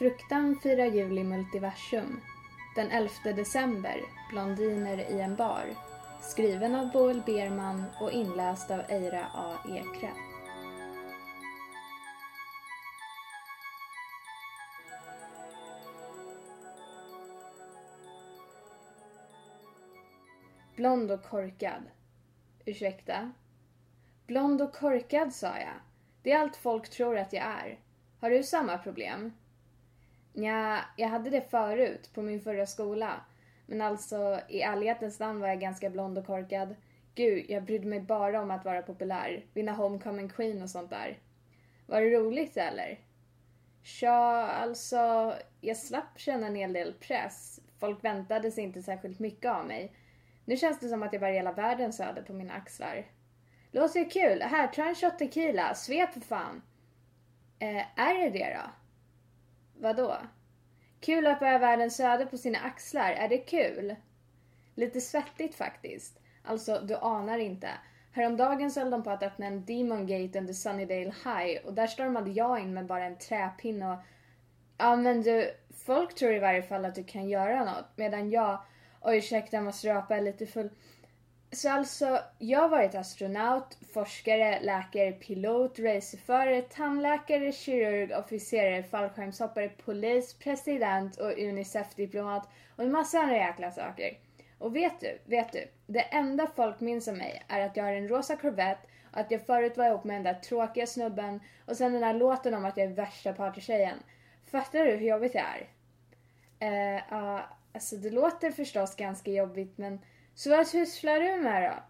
Fruktan firar jul i multiversum. Den 11 december, Blondiner i en bar. Skriven av Boel Berman och inläst av Eira A. Ekre. Blond och korkad. Ursäkta? Blond och korkad sa jag. Det är allt folk tror att jag är. Har du samma problem? Ja, jag hade det förut, på min förra skola. Men alltså, i ärlighetens namn var jag ganska blond och korkad. Gud, jag brydde mig bara om att vara populär, vinna homecoming queen och sånt där. Var det roligt eller? Tja, alltså, jag slapp känna en hel del press. Folk väntade sig inte särskilt mycket av mig. Nu känns det som att jag bär hela världens öde på mina axlar. Låter kul? Här, ta en shot tequila. Svep för fan. Eh, är det det då? Vadå? Kul att bära världens öde på sina axlar. Är det kul? Lite svettigt faktiskt. Alltså, du anar inte. Häromdagen så höll de på att öppna en Demon Gate under Sunnydale High och där stormade jag in med bara en träpinne och... Ja men du, folk tror i varje fall att du kan göra något medan jag... Oj ursäkta, jag måste rapa, är lite full. Så alltså, jag har varit astronaut, forskare, läkare, pilot, racerförare, tandläkare, kirurg, officerare, fallskärmshoppare, polis, president och Unicef-diplomat och en massa andra jäkla saker. Och vet du, vet du, det enda folk minns om mig är att jag har en rosa Corvette och att jag förut var ihop med den där tråkiga snubben och sen den där låten om att jag är värsta partytjejen. Fattar du hur jobbigt det är? Eh, uh, uh, alltså det låter förstås ganska jobbigt men så vad sysslar du med då?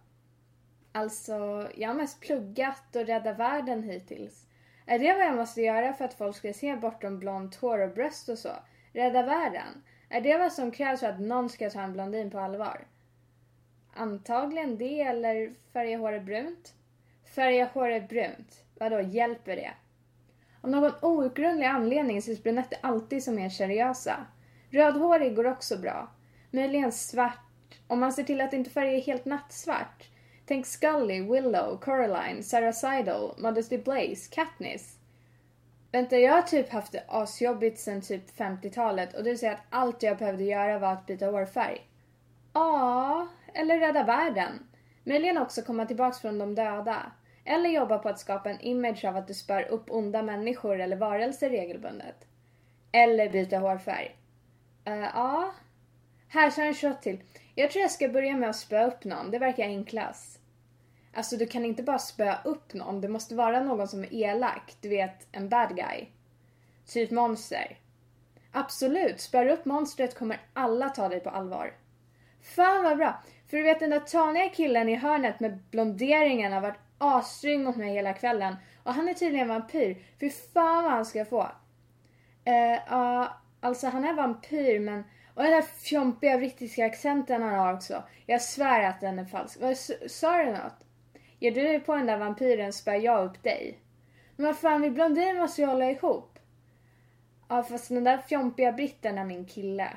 Alltså, jag har mest pluggat och räddat världen hittills. Är det vad jag måste göra för att folk ska se bortom blont hår och bröst och så? Rädda världen? Är det vad som krävs för att någon ska ta en blondin på allvar? Antagligen det eller färga håret brunt? Färga håret brunt? Vadå, hjälper det? Av någon outgrundlig anledning ses brunetter alltid som mer seriösa. Rödhårig går också bra. Möjligen svart om man ser till att inte färgen är helt nattsvart. Tänk Scully, Willow, Coraline, Sarah Seidel, Modesty Blaze, Katniss. Vänta, jag har typ haft det asjobbigt sen typ 50-talet och du säger att allt jag behövde göra var att byta hårfärg. Ja, eller rädda världen. Möjligen också komma tillbaks från de döda. Eller jobba på att skapa en image av att du spär upp onda människor eller varelser regelbundet. Eller byta hårfärg. Uh, ja. Här, så en shot till. Jag tror jag ska börja med att spöa upp någon. Det verkar enklast. Alltså du kan inte bara spöa upp någon. Det måste vara någon som är elak. Du vet, en bad guy. Typ monster. Absolut, spöar upp monstret kommer alla ta dig på allvar. Fan vad bra! För du vet den där taniga killen i hörnet med blonderingen har varit asstryng mot mig hela kvällen. Och han är tydligen vampyr. Fy fan vad han ska få. Eh, uh, alltså han är vampyr men och den där fjompiga brittiska accenten han har också. Jag svär att den är falsk. Vad sa du något? Ger du dig på den där vampyren spär jag upp dig. Men vad fan, vi blondiner måste ju hålla ihop. Ja, fast den där fjompiga britten är min kille.